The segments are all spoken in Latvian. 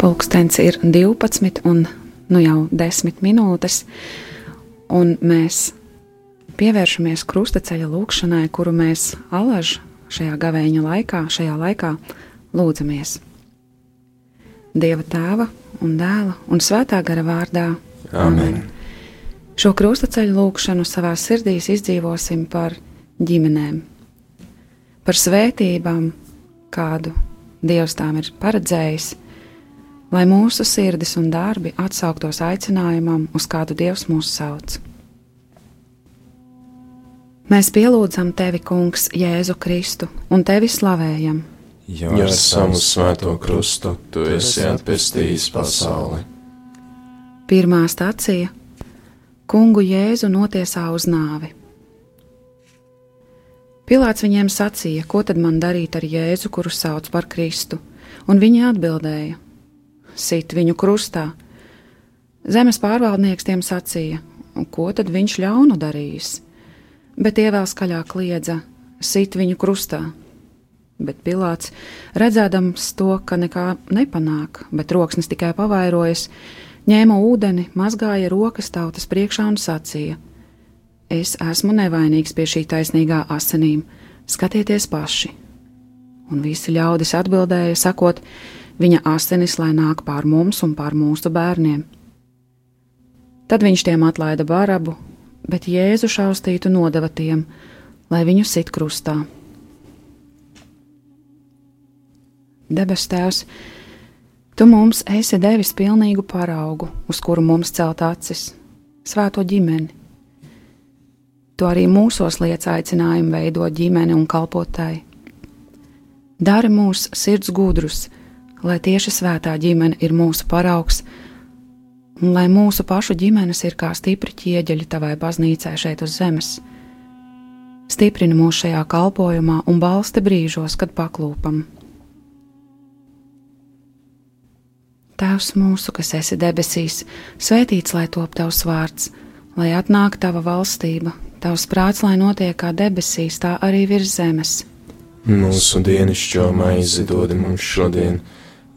Pulkstenis ir 12 un nu jau 10 minūtes, un mēs pievēršamies krustaceļa lūkšanai, kuru mēs alaž šajā gavēņa laikā, šajā laikā lūdzamies. Dieva tēva un dēla un svētā gara vārdā. Amen. Šo krustaceļu lūkšanu savā sirdīs izdzīvosim par ģimenēm, par svētībām, kādu Dievs tām ir paredzējis, lai mūsu sirdis un darbi atsauktos aicinājumam, uz kādu Dievs mūs sauc. Mēs pielūdzam tevi, Kungs, Jēzu Kristu, un tevi slavējam. Jo ar savu svēto krustu tu esi atpestījis pasauli. Pirmā stācija - Kungu Jēzu notiesā uz nāvi. Pilārs viņiem sacīja, ko tad man darīt ar Jēzu, kuru sauc par Kristu, un viņi atbildēja: Sit viņu krustā. Zemes pārvaldnieks tiem sacīja, ko tad viņš ļaunu darījis, bet tie vēl skaļāk kliedza: Sit viņu krustā! Bet Pilārs, redzēdams to, ka nekā nepanāk, bet roksnis tikai pavairojas, ņēma ūdeni, mazgāja rokas tautas priekšā un sacīja: Es esmu nevainīgs pie šī taisnīgā asinīm, skatieties paši. Un visi ļaudis atbildēja, sakot, viņa asinis lai nāk pār mums un pār mūsu bērniem. Tad viņš tiem atlaida barabu, bet Jēzu šaustītu nodeva tiem, lai viņu sit krustā. Debes Tēvs, Tu mums esi devis pilnīgu paraugu, uz kuru mums celt acis, svēto ģimeni. Tu arī mūsos liec aicinājumu veidot ģimeni un kalpot tai. Dari mūs sirds gudrus, lai tieši svētā ģimene ir mūsu paraugs, un lai mūsu pašu ģimenes ir kā stipri ķieģeļi tavai baznīcai šeit uz zemes. Stiprini mūs šajā kalpošanā un balsti brīžos, kad paklūpam. Tēvs mūsu, kas esi debesīs, svētīts lai top tavs vārds, lai atnāk tava valstība, tavs prāts, lai notiek kā debesīs, tā arī virs zemes. Mūsu dienascho maizi dod mums šodien,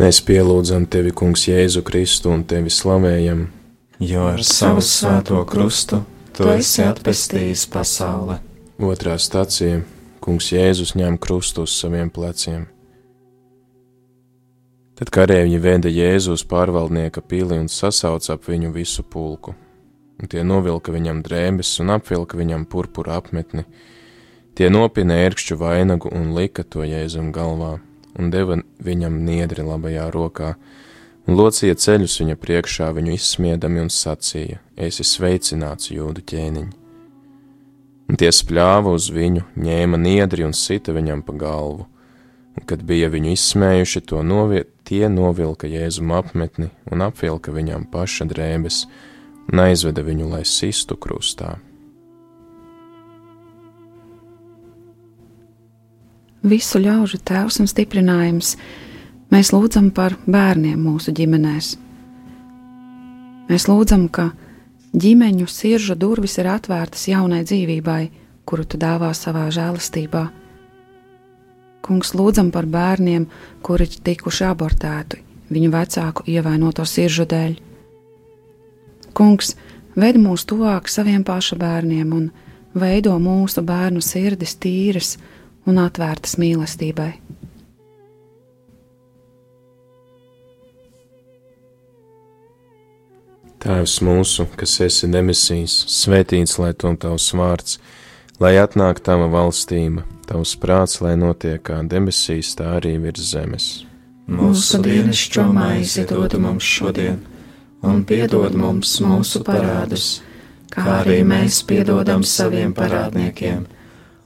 Mēs pielūdzam tevi, Kungs, Jēzu Kristu un tevi slavējam, jo ar savu svēto krustu tu esi atpestījis pasauli. Otrā stācija - Kungs Jēzus ņem krustu uz saviem pleciem. Tad karavīri veda Jēzu uz pārvaldnieka pili un sasauca ap viņu visu pulku. Un tie novilka viņam drēbes un apvilka viņam purpura apmetni. Tie nopina ērkšķu vainagu un lika to Jēzum galvā un deva viņam niedri labajā rokā, un locīja ceļus viņa priekšā, viņu izsmiedami un sacīja: Esi sveicināts, jūdu ķēniņ! Un tie spļāva uz viņu, ņēma niedri un sita viņam pa galvu, un, kad bija viņu izsmējuši, to novi tie novilka jēzuma apmetni un apvilka viņam paša drēbes un aizveda viņu, lai sistu krustā. Visu ļaužu tēvs un stiprinājums, mēs lūdzam par bērniem mūsu ģimenēs. Mēs lūdzam, ka ģimeņu siržu durvis ir atvērtas jaunai dzīvībai, kuru tu dāvā savā žēlastībā. Kungs, lūdzam par bērniem, kuri tikuši abortēti viņu vecāku ievainoto siržu dēļ. Kungs, ved mūs tuvāk saviem paša bērniem un veido mūsu bērnu sirdis tīras un atvērtas mīlestībai. Tēvs mūsu, kas esi demisīs, svētīts lai tom tavs vārds, lai atnāk tava valstība, tavs prāts, lai notiek kā debesīs, tā arī virs zemes. Mūsu dienascho maizi dod mums šodien, un piedod mums mūsu parādus, kā arī mēs piedodam saviem parādniekiem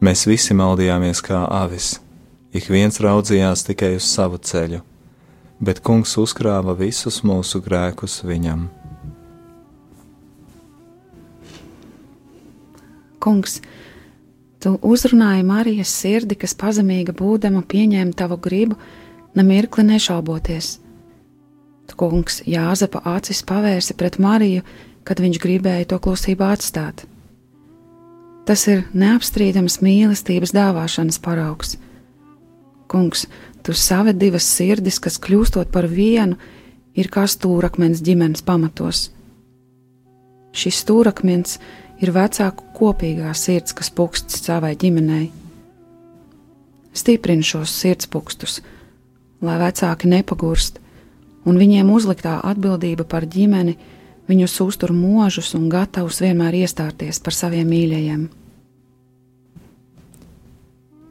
Mēs visi maldījāmies kā avis, ik viens raudzījās tikai uz savu ceļu, bet Kungs uzkrāva visus mūsu grēkus viņam. Kungs, tu uzrunāji Marijas sirdi, kas pazemīga būdama pieņēma tavu gribu, nemirkli nešauboties. Tu, kungs, Jāzepa acis pavērsi pret Mariju, kad viņš gribēja to klusībā atstāt. Tas ir neapstrīdams mīlestības dāvāšanas paraugs. Kungs, tu saved divas sirdis, kas kļūstot par vienu, ir kā stūrakmens ģimenes pamatos. Šis stūrakmens ir vecāku kopīgā sirds, kas puksts savai ģimenei. Stiprini šos sirdspūkstus, lai vecāki nepagurst, un viņiem uzliktā atbildība par ģimeni viņus uztur mūžus un gatavus vienmēr iestāties par saviem mīļajiem.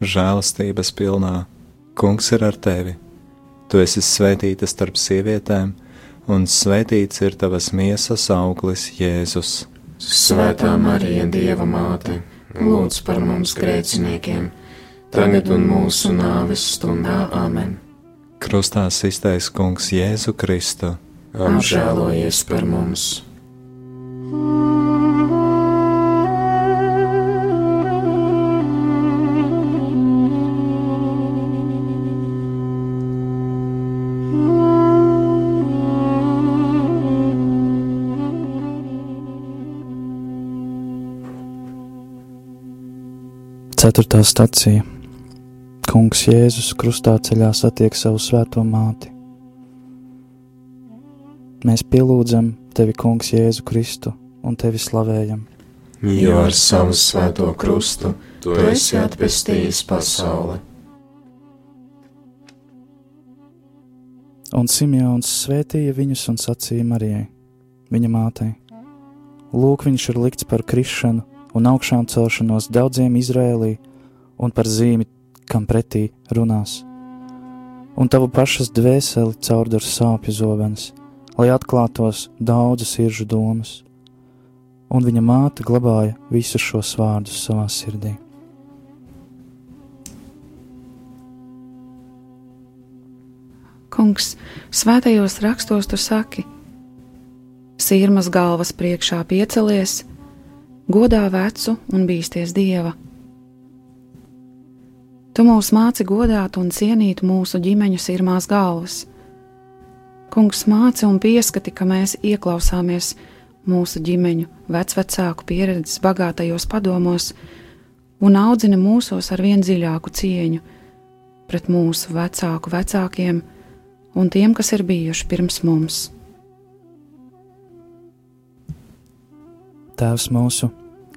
žēlastības pilnā, Kungs ir ar tevi. Tu esi svētīta starp sievietēm, un svētīts ir tavas miesas auglis, Jēzus. Svētā Marija, Dieva māte, lūdz par mums grēciniekiem, tagad un mūsu nāves stundā Āmen. Krustā iztaisa Kungs Jēzu Kristu. Apžēlojies par mums! Ceturtā stacija Kungs Jēzus krustā ceļā satiek savu svēto māti. Mēs pielūdzam tevi, Kungs, Jēzu Kristu un tevi slavējam. Jo ar savu svēto krustu tu esi atpestījis pasauli. Un Simjons svētīja viņus un sacīja Marijai, viņa mātei: Lūk, viņš ir likts par krišanu un augšām celšanos daudziem Izrēlī un par zīmi, kam pretī runās. Un tavu pašas dvēseli caurdar sāpju zobenes, lai atklātos daudzas iržu domas, un viņa māte glabāja visus šos vārdus savā sirdī. Kungs, svētajos rakstos tu saki, sirmas galvas priekšā piecelies, godā vecu un bīsties dieva. Tu mūs māci godāt un cienīt mūsu ģimeņu sirmās galvas. Kungs māca un pieskati, ka mēs ieklausāmies mūsu ģimeņu, vecvecāku pieredzes, bagātajos padomos un audzina mūsos ar vien dziļāku cieņu pret mūsu vecāku vecākiem un tiem, kas ir bijuši pirms mums. Tēvs mūsu,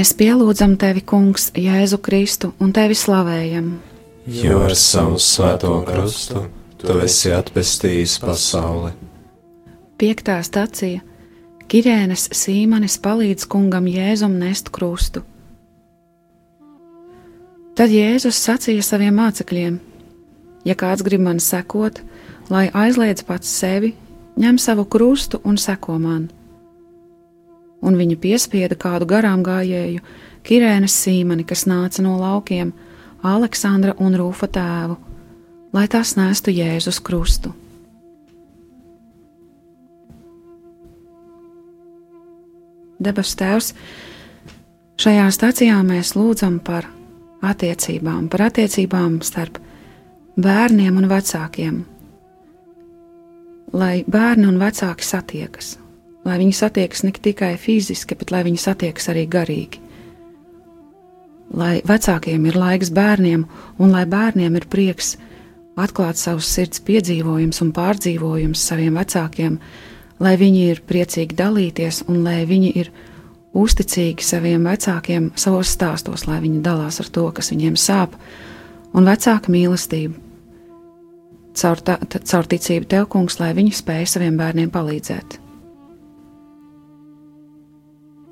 Mēs pielūdzam tevi, Kungs, Jēzu Kristu un tevi slavējam. Jo ar savu svēto krustu tu esi atpestījis pasauli. Piektā stācija Kirēnas Sīmanis palīdz kungam Jēzum nest krustu. Tad Jēzus sacīja saviem mācekļiem: Ja kāds grib man sekot, lai aizliedz pats sevi, ņem savu krustu un seko man un viņa piespieda kādu garām gājēju, Kirēnas sīmani, kas nāca no laukiem, Aleksandra un Rūfa tēvu, lai tas nestu Jēzus krustu. Debes Tēvs, šajā stācijā mēs lūdzam par attiecībām, par attiecībām starp bērniem un vecākiem, lai bērni un vecāki satiekas, lai viņi satiekas ne tikai fiziski, bet lai viņi satiekas arī garīgi. Lai vecākiem ir laiks bērniem, un lai bērniem ir prieks atklāt savus sirds piedzīvojumus un pārdzīvojumus saviem vecākiem, lai viņi ir priecīgi dalīties un lai viņi ir uzticīgi saviem vecākiem savos stāstos, lai viņi dalās ar to, kas viņiem sāp, un vecāka mīlestība. Caur, ta, caur ticību tev, kungs, lai viņi spēj saviem bērniem palīdzēt.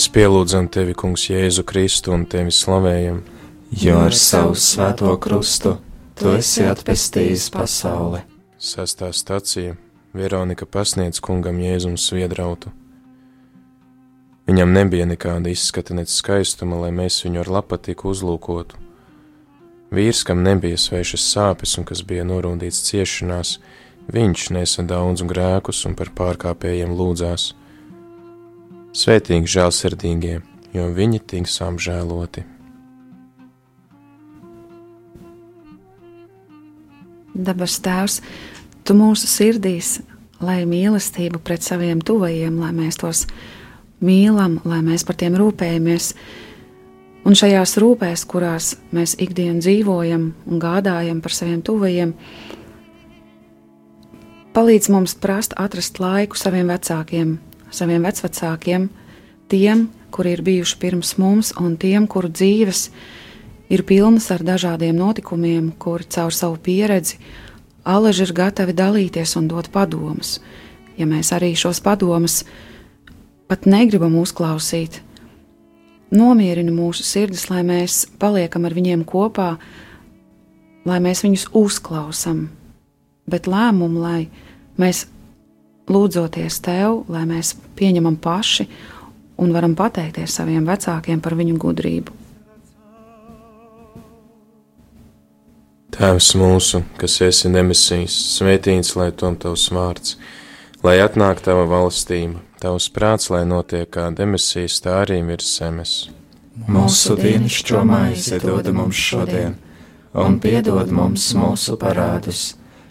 Mēs pielūdzam tevi, Kungs, Jēzu Kristu un tevi slavējam. Jo ar savu svēto krustu tu esi atpestījis pasauli. Sastā stacija Veronika pasniedz kungam Jēzum sviedrautu. Viņam nebija nekāda izskata, nec skaistuma, lai mēs viņu ar lapatiku uzlūkotu. Vīrs, kam nebija svešas sāpes un kas bija norūdīts ciešanās, viņš nesa daudz grēkus un par pārkāpējiem lūdzās Svētīgi žēlsirdīgie, jo viņi tiks apžēloti. Dabas Tēvs, Tu mūsu sirdīs, lai mīlestību pret saviem tuvajiem, lai mēs tos mīlam, lai mēs par tiem rūpējamies, Un šajās rūpēs, kurās mēs ikdienā dzīvojam un gādājam par saviem tuvajiem, palīdz mums prast atrast laiku saviem vecākiem, saviem vecvecākiem, tiem, kuri ir bijuši pirms mums, un tiem, kuru dzīves ir pilnas ar dažādiem notikumiem, kuri caur savu pieredzi Aleži ir gatavi dalīties un dot padomus. Ja mēs arī šos padomus pat negribam uzklausīt, nomierina mūsu sirdis, lai mēs paliekam ar viņiem kopā, lai mēs viņus uzklausām, bet lēmumu, lai mēs lūdzoties tev, lai mēs pieņemam paši un varam pateikties saviem vecākiem par viņu gudrību. Tēvs mūsu, kas esi demisijas, svētīts lai tom tavs vārds, lai atnāk tava valstība, tavs prāts, lai notiek kā demisijas, tā arī virs zemes. Mūsu dienascho maizi dod mums šodien, un piedod mums mūsu parādus,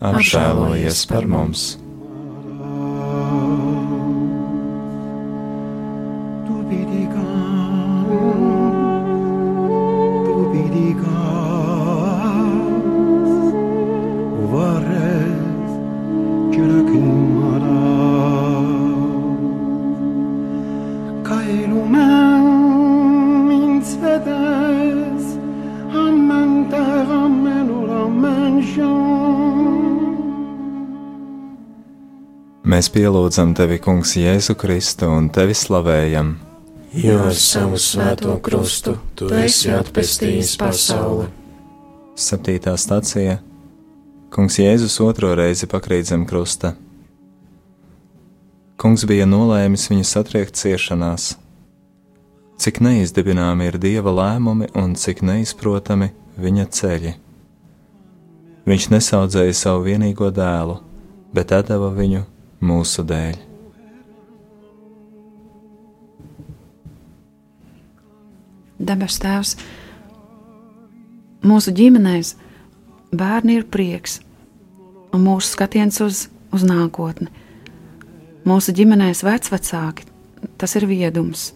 Apžēlojies par mums! Pielūdzam tevi, Kungs, Jēzu Kristu un tevi slavējam. Jo ar savu svēto krustu tu esi atpestījis pasauli. Septītā stācija Kungs Jēzus otro reizi pakrīt zem krusta. Kungs bija nolēmis viņu satriekt ciešanās. Cik neizdibināmi ir dieva lēmumi un cik neizprotami viņa ceļi. Viņš nesaudzēja savu vienīgo dēlu, bet deva viņu mūsu dēļ. Debes Tēvs, mūsu ģimenēs bērni ir prieks un mūsu skatiens uz, uz nākotni. Mūsu ģimenēs vecvecāki tas ir viedums,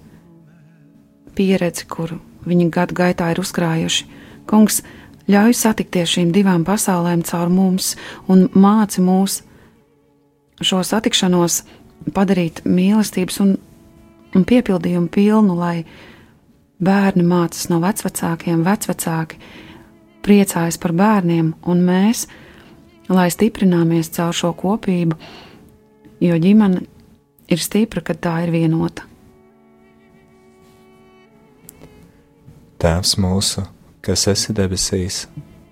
pieredze, kuru viņi gadu gaitā ir uzkrājuši. Kungs ļauj satikties šīm divām pasaulēm caur mums un māci mūsu šo satikšanos padarīt mīlestības un, un piepildījumu pilnu, lai bērni mācās no vecākiem, vecāki priecājas par bērniem, un mēs, lai stiprināmies caur šo kopību, jo ģimene ir stipra, kad tā ir vienota. Tēvs mūsu, kas esi debesīs,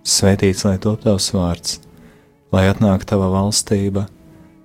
svētīts lai top tavs vārds, lai atnāktu tava valstība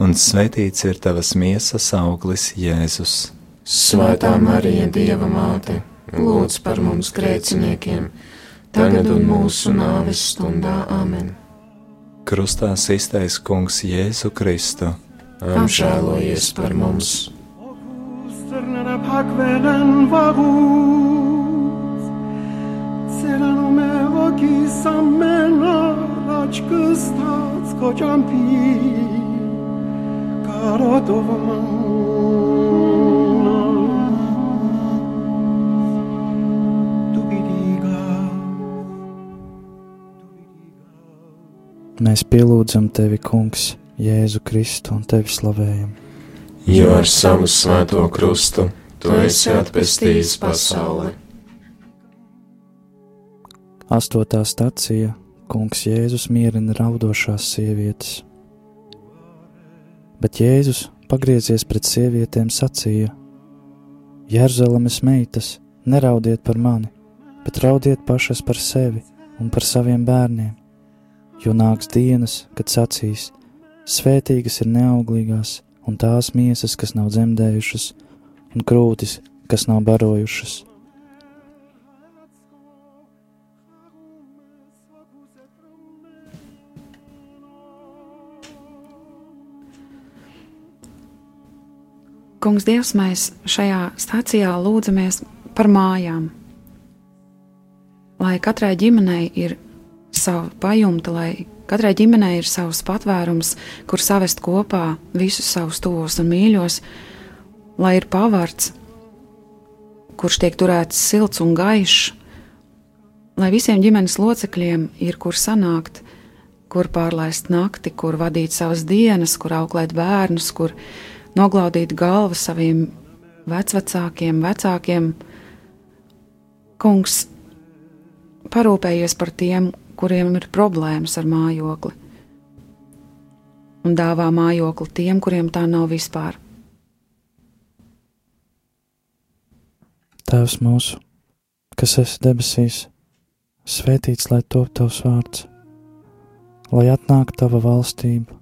un svētīts ir tavas miesas auglis, Jēzus. Svētā Marija, Dieva māte, lūdz par mums grēciniekiem, tagad un mūsu nāves stundā Āmen. Krustā iztais Kungs Jēzu Kristu. Apžēlojies par mums! Celano me voki samena, rač kıstat kocam pi. Mēs pielūdzam tevi, Kungs, Jēzu Kristu un tevi slavējam. Jo ar savu svēto krustu tu esi atpestījis pasauli. Astotā stacija Kungs Jēzus mierina raudošās sievietes. Bet Jēzus, pagriezies pret sievietēm, sacīja: Jērzelemes meitas, neraudiet par mani, bet raudiet pašas par sevi un par saviem bērniem, jo nāks dienas, kad sacīs: Svētīgas ir neauglīgās, un tās miesas, kas nav dzemdējušas, un krūtis, kas nav barojušas. Kungs, Dievs, mēs šajā stācijā lūdzamies par mājām. Lai katrai ģimenei ir sava pajumta, lai katrai ģimenei ir savs patvērums, kur savest kopā visus savus tuvos un mīļos, lai ir pavarts, kurš tiek turēts silts un gaišs, lai visiem ģimenes locekļiem ir kur sanākt, kur pārlaist nakti, kur vadīt savas dienas, kur auklēt bērnus, kur noglaudīt galvu saviem vecvecākiem, vecākiem. Kungs, parūpējies par tiem, kuriem ir problēmas ar mājokli, un dāvā mājokli tiem, kuriem tā nav vispār. Tēvs mūsu, kas esi debesīs, svētīts lai top tavs vārds, lai atnāktu tava valstība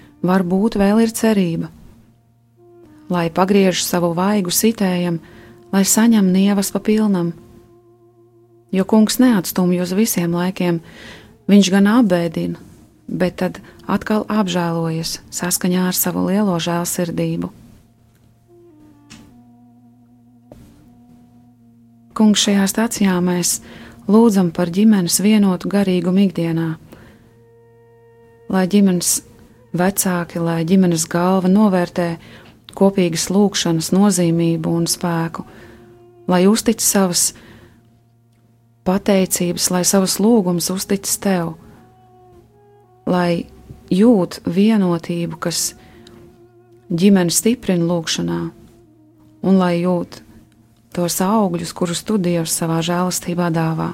varbūt vēl ir cerība. Lai pagriež savu vaigu sitējam, lai saņem nievas pa pilnam. Jo kungs neatstumj uz visiem laikiem, viņš gan apbēdina, bet tad atkal apžēlojas saskaņā ar savu lielo žēlsirdību. Kungs šajā stācijā mēs lūdzam par ģimenes vienotu garīgumu ikdienā, lai ģimenes vecāki, lai ģimenes galva novērtē kopīgas lūkšanas nozīmību un spēku, lai uztic savas pateicības, lai savas lūgumus uztic tev, lai jūt vienotību, kas ģimeni stiprina lūkšanā, un lai jūt tos augļus, kurus tu Dievs savā žēlastībā dāvā.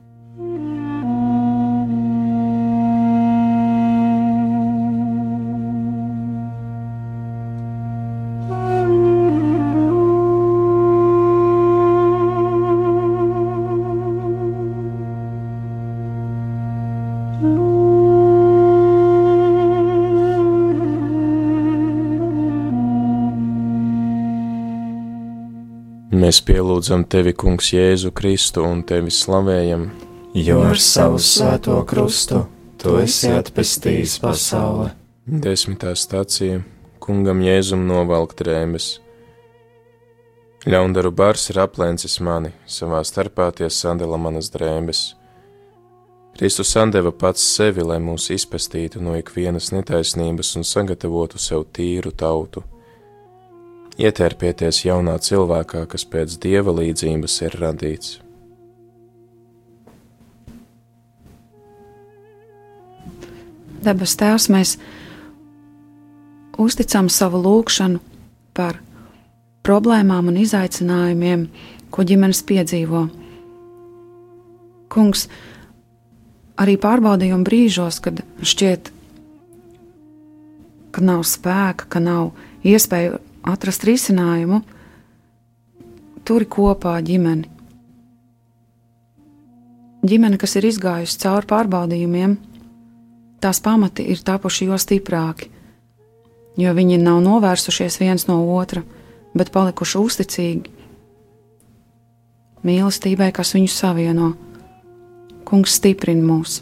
Mēs pielūdzam tevi, Kungs, Jēzu Kristu un tevi slavējam, jo ar savu svēto krustu tu esi atpestījis pasauli. Desmitā stācija Kungam Jēzum novalk drēbes. Ļaundaru bars ir aplēncis mani, savā starpā tie sadala manas drēbes. Kristus sandeva pats sevi, lai mūs izpestītu no ikvienas netaisnības un sagatavotu sev tīru tautu. Ietērpieties jaunā cilvēkā, kas pēc dieva līdzības ir radīts. Debes Tēvs, mēs uzticam savu lūgšanu par problēmām un izaicinājumiem, ko ģimenes piedzīvo. Kungs, arī pārbaudījuma brīžos, kad šķiet, ka nav spēka, ka nav iespēju atrast risinājumu, turi kopā ģimeni. Ģimene, kas ir izgājusi cauri pārbaudījumiem, tās pamati ir tapuši jo stiprāki, jo viņi nav novērsušies viens no otra, bet palikuši uzticīgi mīlestībai, kas viņus savieno. Kungs stiprina mūs!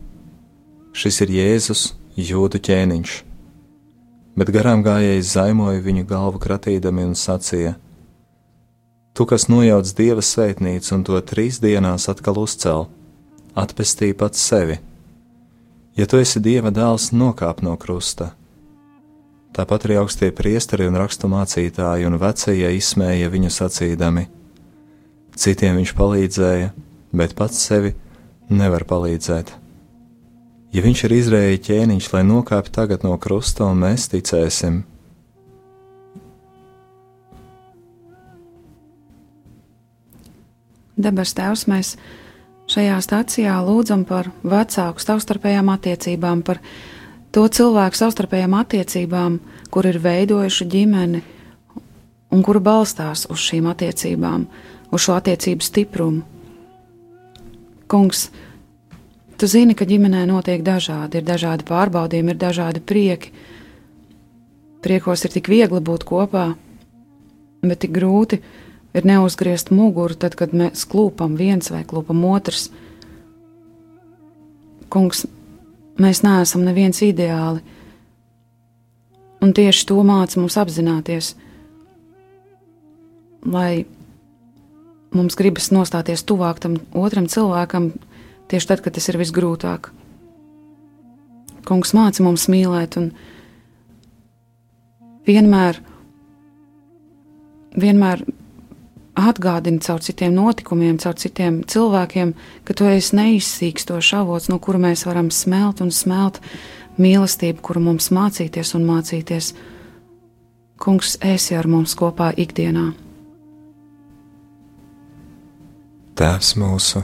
Šis ir Jēzus, jūdu ķēniņš. Bet garām gājējis zaimoja viņu galvu kratīdami un sacīja: Tu, kas nojauc dieva svētnīcu un to trīs dienās atkal uzcēl, atpestīja pats sevi. Ja tu esi dieva dēls, nokāp no krusta. Tāpat arī augstie priesteri un rakstu mācītāji un vecie izsmēja viņu sacīdami. Citiem viņš palīdzēja, bet pats sevi nevar palīdzēt. Ja viņš ir Izraēla ķēniņš, lai nokāptu tagad no krusta, un mēs ticēsim, Debes Tēvs, mēs šajā stācijā lūdzam par vecāku savstarpējām attiecībām, par to cilvēku savstarpējām attiecībām, kur ir veidojuši ģimeni un kura balstās uz šīm attiecībām, uz šo attiecību stiprumu. Kungs, Tu zini, ka ģimenē notiek dažādi, ir dažādi pārbaudījumi, ir dažādi prieki. Priekos ir tik viegli būt kopā, bet tik grūti ir neuzgriezt muguru, tad, kad mēs klūpam viens vai klūpam otrs. Kungs, mēs neesam neviens ideāli, un tieši to māca mums apzināties, lai mums gribas nostāties tuvāk tam otram cilvēkam tieši tad, kad tas ir visgrūtāk. Kungs māca mums mīlēt un vienmēr, vienmēr atgādina caur citiem notikumiem, caur citiem cilvēkiem, ka tu esi neizsīkstošs avots, no kura mēs varam smelt un smelt mīlestību, kuru mums mācīties un mācīties. Kungs, esi ar mums kopā ikdienā. Tēvs mūsu,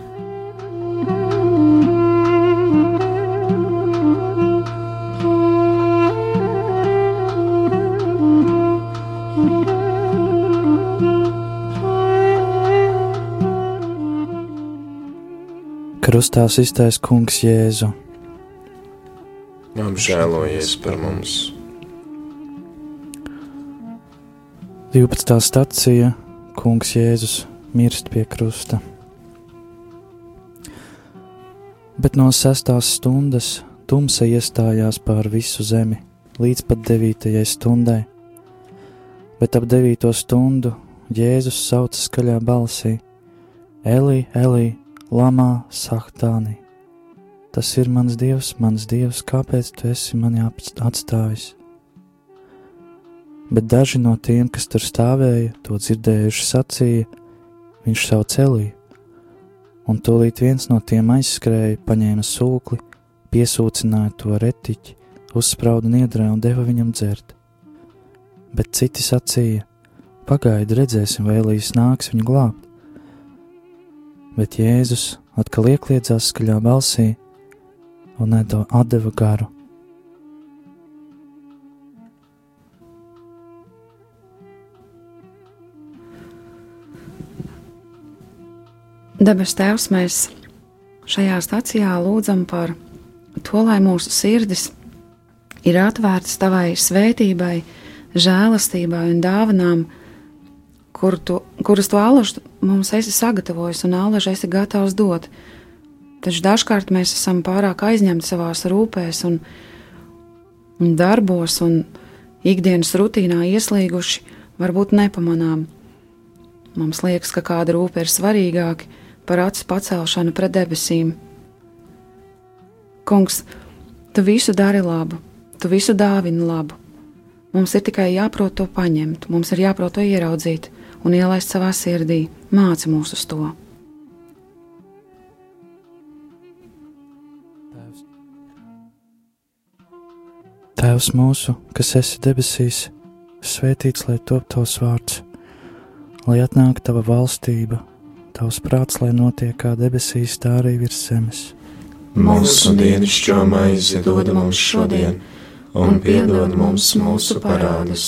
Krustā iztaisa Kungs Jēzu. Apžēlojies par mums! 12. stācija Kungs Jēzus mirst pie krusta. Bet no sestās stundas tumsa iestājās pār visu zemi līdz pat devītajai stundai. Bet ap devīto stundu Jēzus sauca skaļā balsī: Elī, Elī, Lamā Sahtāni. Tas ir mans dievs, mans dievs, kāpēc tu esi mani atstājis? Bet daži no tiem, kas tur stāvēja, to dzirdējuši, sacīja, viņš savu celī, un tūlīt viens no tiem aizskrēja, paņēma sūkli, piesūcināja to retiķi, uzsprauda niedrē un deva viņam dzert. Bet citi sacīja: Pagaidi, redzēsim, vai Elīs nāks viņu glābt bet Jēzus atkal iekļiedzās skaļā balsī un atdeva garu. Debes Tēvs, mēs šajā stācijā lūdzam par to, lai mūsu sirdis ir atvērtas Tavai svētībai, žēlastībai un dāvanām, kur tu, kuras tu alaži mums esi sagatavojis un alaži esi gatavs dot. Taču dažkārt mēs esam pārāk aizņemti savās rūpēs un, un darbos un ikdienas rutīnā ieslīguši, varbūt nepamanām. Mums liekas, ka kāda rūpe ir svarīgāka par acu pacelšanu pret debesīm. Kungs, tu visu dari labu, tu visu dāvini labu. Mums ir tikai jāprot to paņemt, mums ir jāprot to ieraudzīt un ielaist savā sirdī. Māci mūs uz to! Tēvs mūsu, kas esi debesīs, svētīts lai top tavs vārds, lai atnāktu tava valstība, tavs prāts, lai notiek kā debesīs, tā arī virs zemes. Mūsu dienascho maizi dod mums šodien, un piedod mums mūsu parādus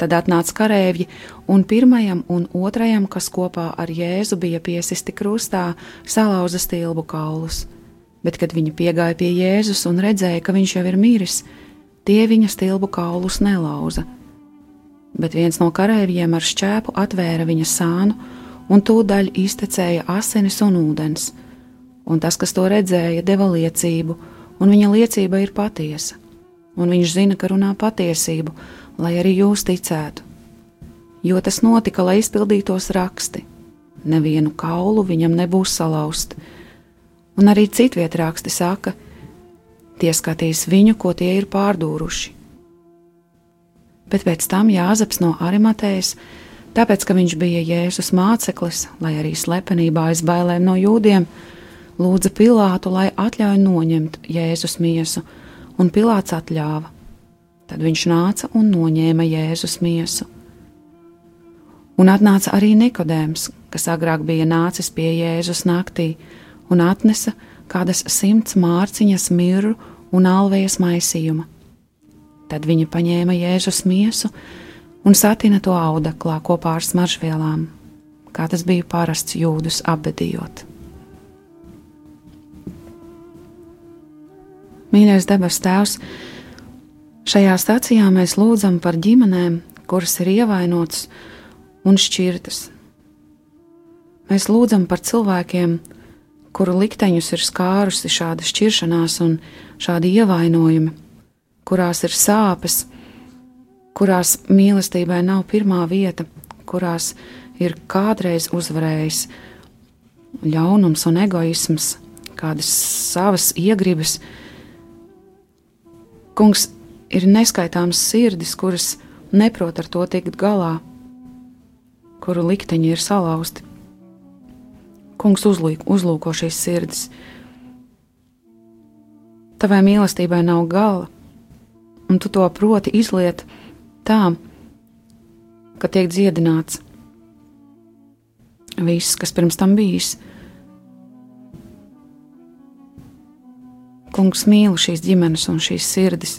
Tad atnāca karavīri, un pirmajam un otrajam, kas kopā ar Jēzu bija piesisti krustā, salauza stilbu kaulus. Bet, kad viņi piegāja pie Jēzus un redzēja, ka viņš jau ir miris, tie viņa stilbu kaulus nelauza. Bet viens no karavīriem ar šķēpu atvēra viņa sānu, un tūdaļ iztecēja asinis un ūdens. Un tas, kas to redzēja, deva liecību, un viņa liecība ir patiesa. Un viņš zina, ka runā patiesību, lai arī jūs ticētu. Jo tas notika, lai izpildītos raksti. Nevienu kaulu viņam nebūs salauzti. Un arī citviet raksti saka, tie skatīs viņu, ko tie ir pārdūruši. Bet pēc tam Jāzeps no Arimatējas, tāpēc ka viņš bija Jēzus māceklis, lai arī slepenībā aiz bailēm no jūdiem, lūdza Pilātu, lai atļauj noņemt Jēzus miesu, un Pilāts atļāva. Tad viņš nāca un noņēma Jēzus miesu. Un atnāca arī Nikodēms, kas agrāk bija nācis pie Jēzus naktī, un atnesa kādas simts mārciņas mirru un alvējas maisījuma. Tad viņa paņēma Jēzus miesu un satina to audeklā kopā ar smaržvielām, kā tas bija parasts jūdus apbedījot. Mīļais debes Tēvs, Šajā stācijā mēs lūdzam par ģimenēm, kuras ir ievainotas un šķirtas. Mēs lūdzam par cilvēkiem, kuru likteņus ir skārusi šāda šķiršanās un šādi ievainojumi, kurās ir sāpes, kurās mīlestībai nav pirmā vieta, kurās ir kādreiz uzvarējis ļaunums un egoisms, kādas savas iegribas. Kungs, ir neskaitāmas sirdis, kuras neprot ar to tikt galā, kuru likteņi ir salauzti. Kungs uzlīk, uzlūko šīs sirdis. Tavai mīlestībai nav gala, un tu to proti izliet tā, ka tiek dziedināts viss, kas pirms tam bijis. Kungs mīl šīs ģimenes un šīs sirdis.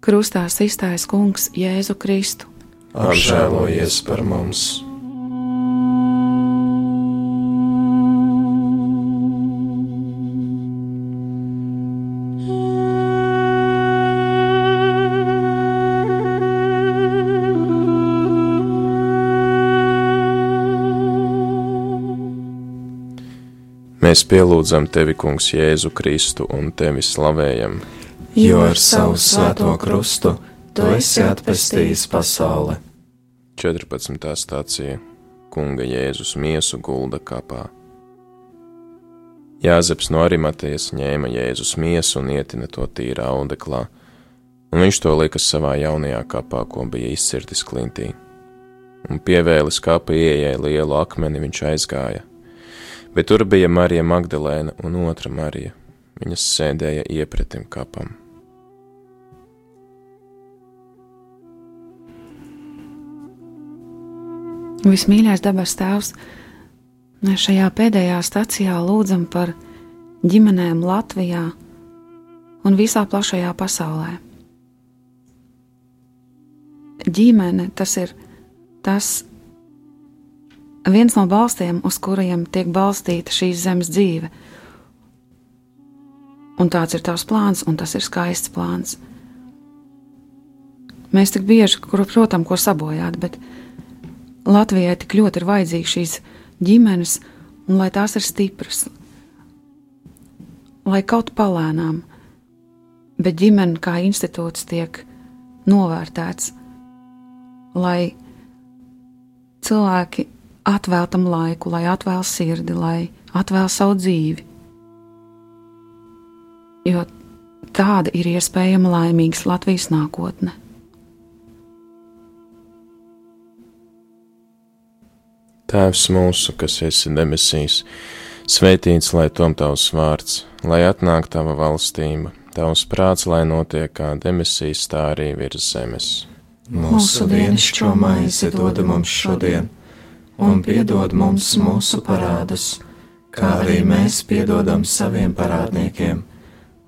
krustā iztaisa Kungs Jēzu Kristu. Apžēlojies par mums! Mēs pielūdzam tevi, Kungs, Jēzu Kristu un tevi slavējam jo ar savu svēto krustu tu esi atpestījis pasauli. 14. stācija Kunga Jēzus miesu gulda kapā. Jāzeps no Arimatejas ņēma Jēzus miesu un ietina to tīrā audeklā, un viņš to lika savā jaunajā kapā, ko bija izcirtis klintī. Un pievēlis kapa ieejai lielu akmeni viņš aizgāja, bet tur bija Marija Magdalēna un otra Marija. Viņas sēdēja iepretim kapam. Vismīļākais dabas tēvs, mēs šajā pēdējā stacijā lūdzam par ģimenēm Latvijā un visā plašajā pasaulē. Ģimene tas ir tas viens no balstiem, uz kuriem tiek balstīta šīs zemes dzīve. Un tāds ir tavs plāns, un tas ir skaists plāns. Mēs tik bieži, kur, protams, ko sabojāt, bet Latvijai tik ļoti ir vajadzīgas šīs ģimenes, un lai tās ir stipras, lai kaut palēnām, bet ģimene kā institūts tiek novērtēts, lai cilvēki atvēl tam laiku, lai atvēl sirdi, lai atvēl savu dzīvi. Jo tāda ir iespējama laimīgas Latvijas nākotne. Tēvs mūsu, kas esi debesīs, svētīts lai tom tavs vārds, lai atnāk tava valstība, tavs prāts, lai notiek kā debesīs, tā arī virs zemes. Mūsu dienascho maizi dod mums šodien, un piedod mums mūsu parādus, kā arī mēs piedodam saviem parādniekiem,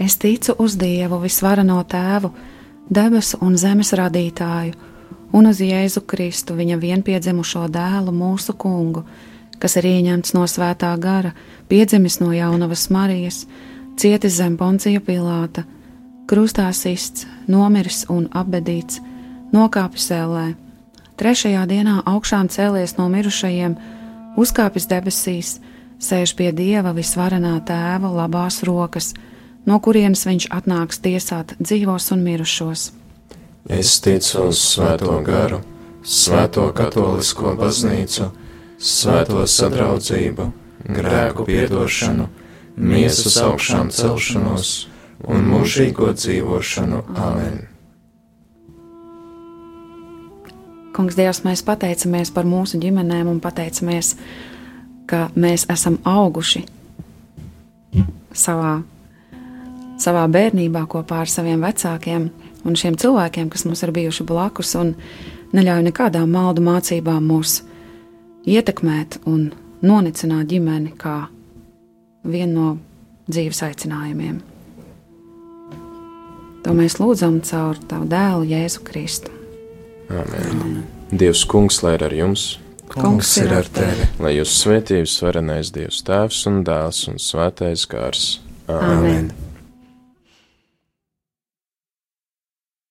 Es ticu uz Dievu visvarano tēvu, debesu un zemes radītāju, un uz Jēzu Kristu, viņa vienpiedzimušo dēlu, mūsu kungu, kas ir ieņemts no svētā gara, piedzimis no jaunavas Marijas, cietis zem poncija Pilāta, krustā sists, nomiris un apbedīts, nokāpis ellē, trešajā dienā augšām cēlies no mirušajiem, uzkāpis debesīs, sēž pie Dieva visvarenā tēva labās rokas, no kurienes viņš atnāks tiesāt dzīvos un mirušos. Es ticu uz Svēto garu, Svēto katolisko baznīcu, Svēto sadraudzību, grēku piedošanu, miesas augšām celšanos un mūžīgo dzīvošanu. Amen! Kungs, Dievs, mēs pateicamies par mūsu ģimenēm un pateicamies, ka mēs esam auguši savā savā bērnībā kopā ar saviem vecākiem un šiem cilvēkiem, kas mums ir bijuši blakus un neļauj nekādām maldu mācībām mūs ietekmēt un nonicināt ģimeni kā vienu no dzīves aicinājumiem. To mēs lūdzam caur tavu dēlu Jēzu Kristu. Amen. Amen. Dievs, kungs, lai ir ar jums! Kungs ir ar tevi! Lai jūs svētības varenais Dievs Tēvs un Dēls un Svētais Gars! Amen. Amen.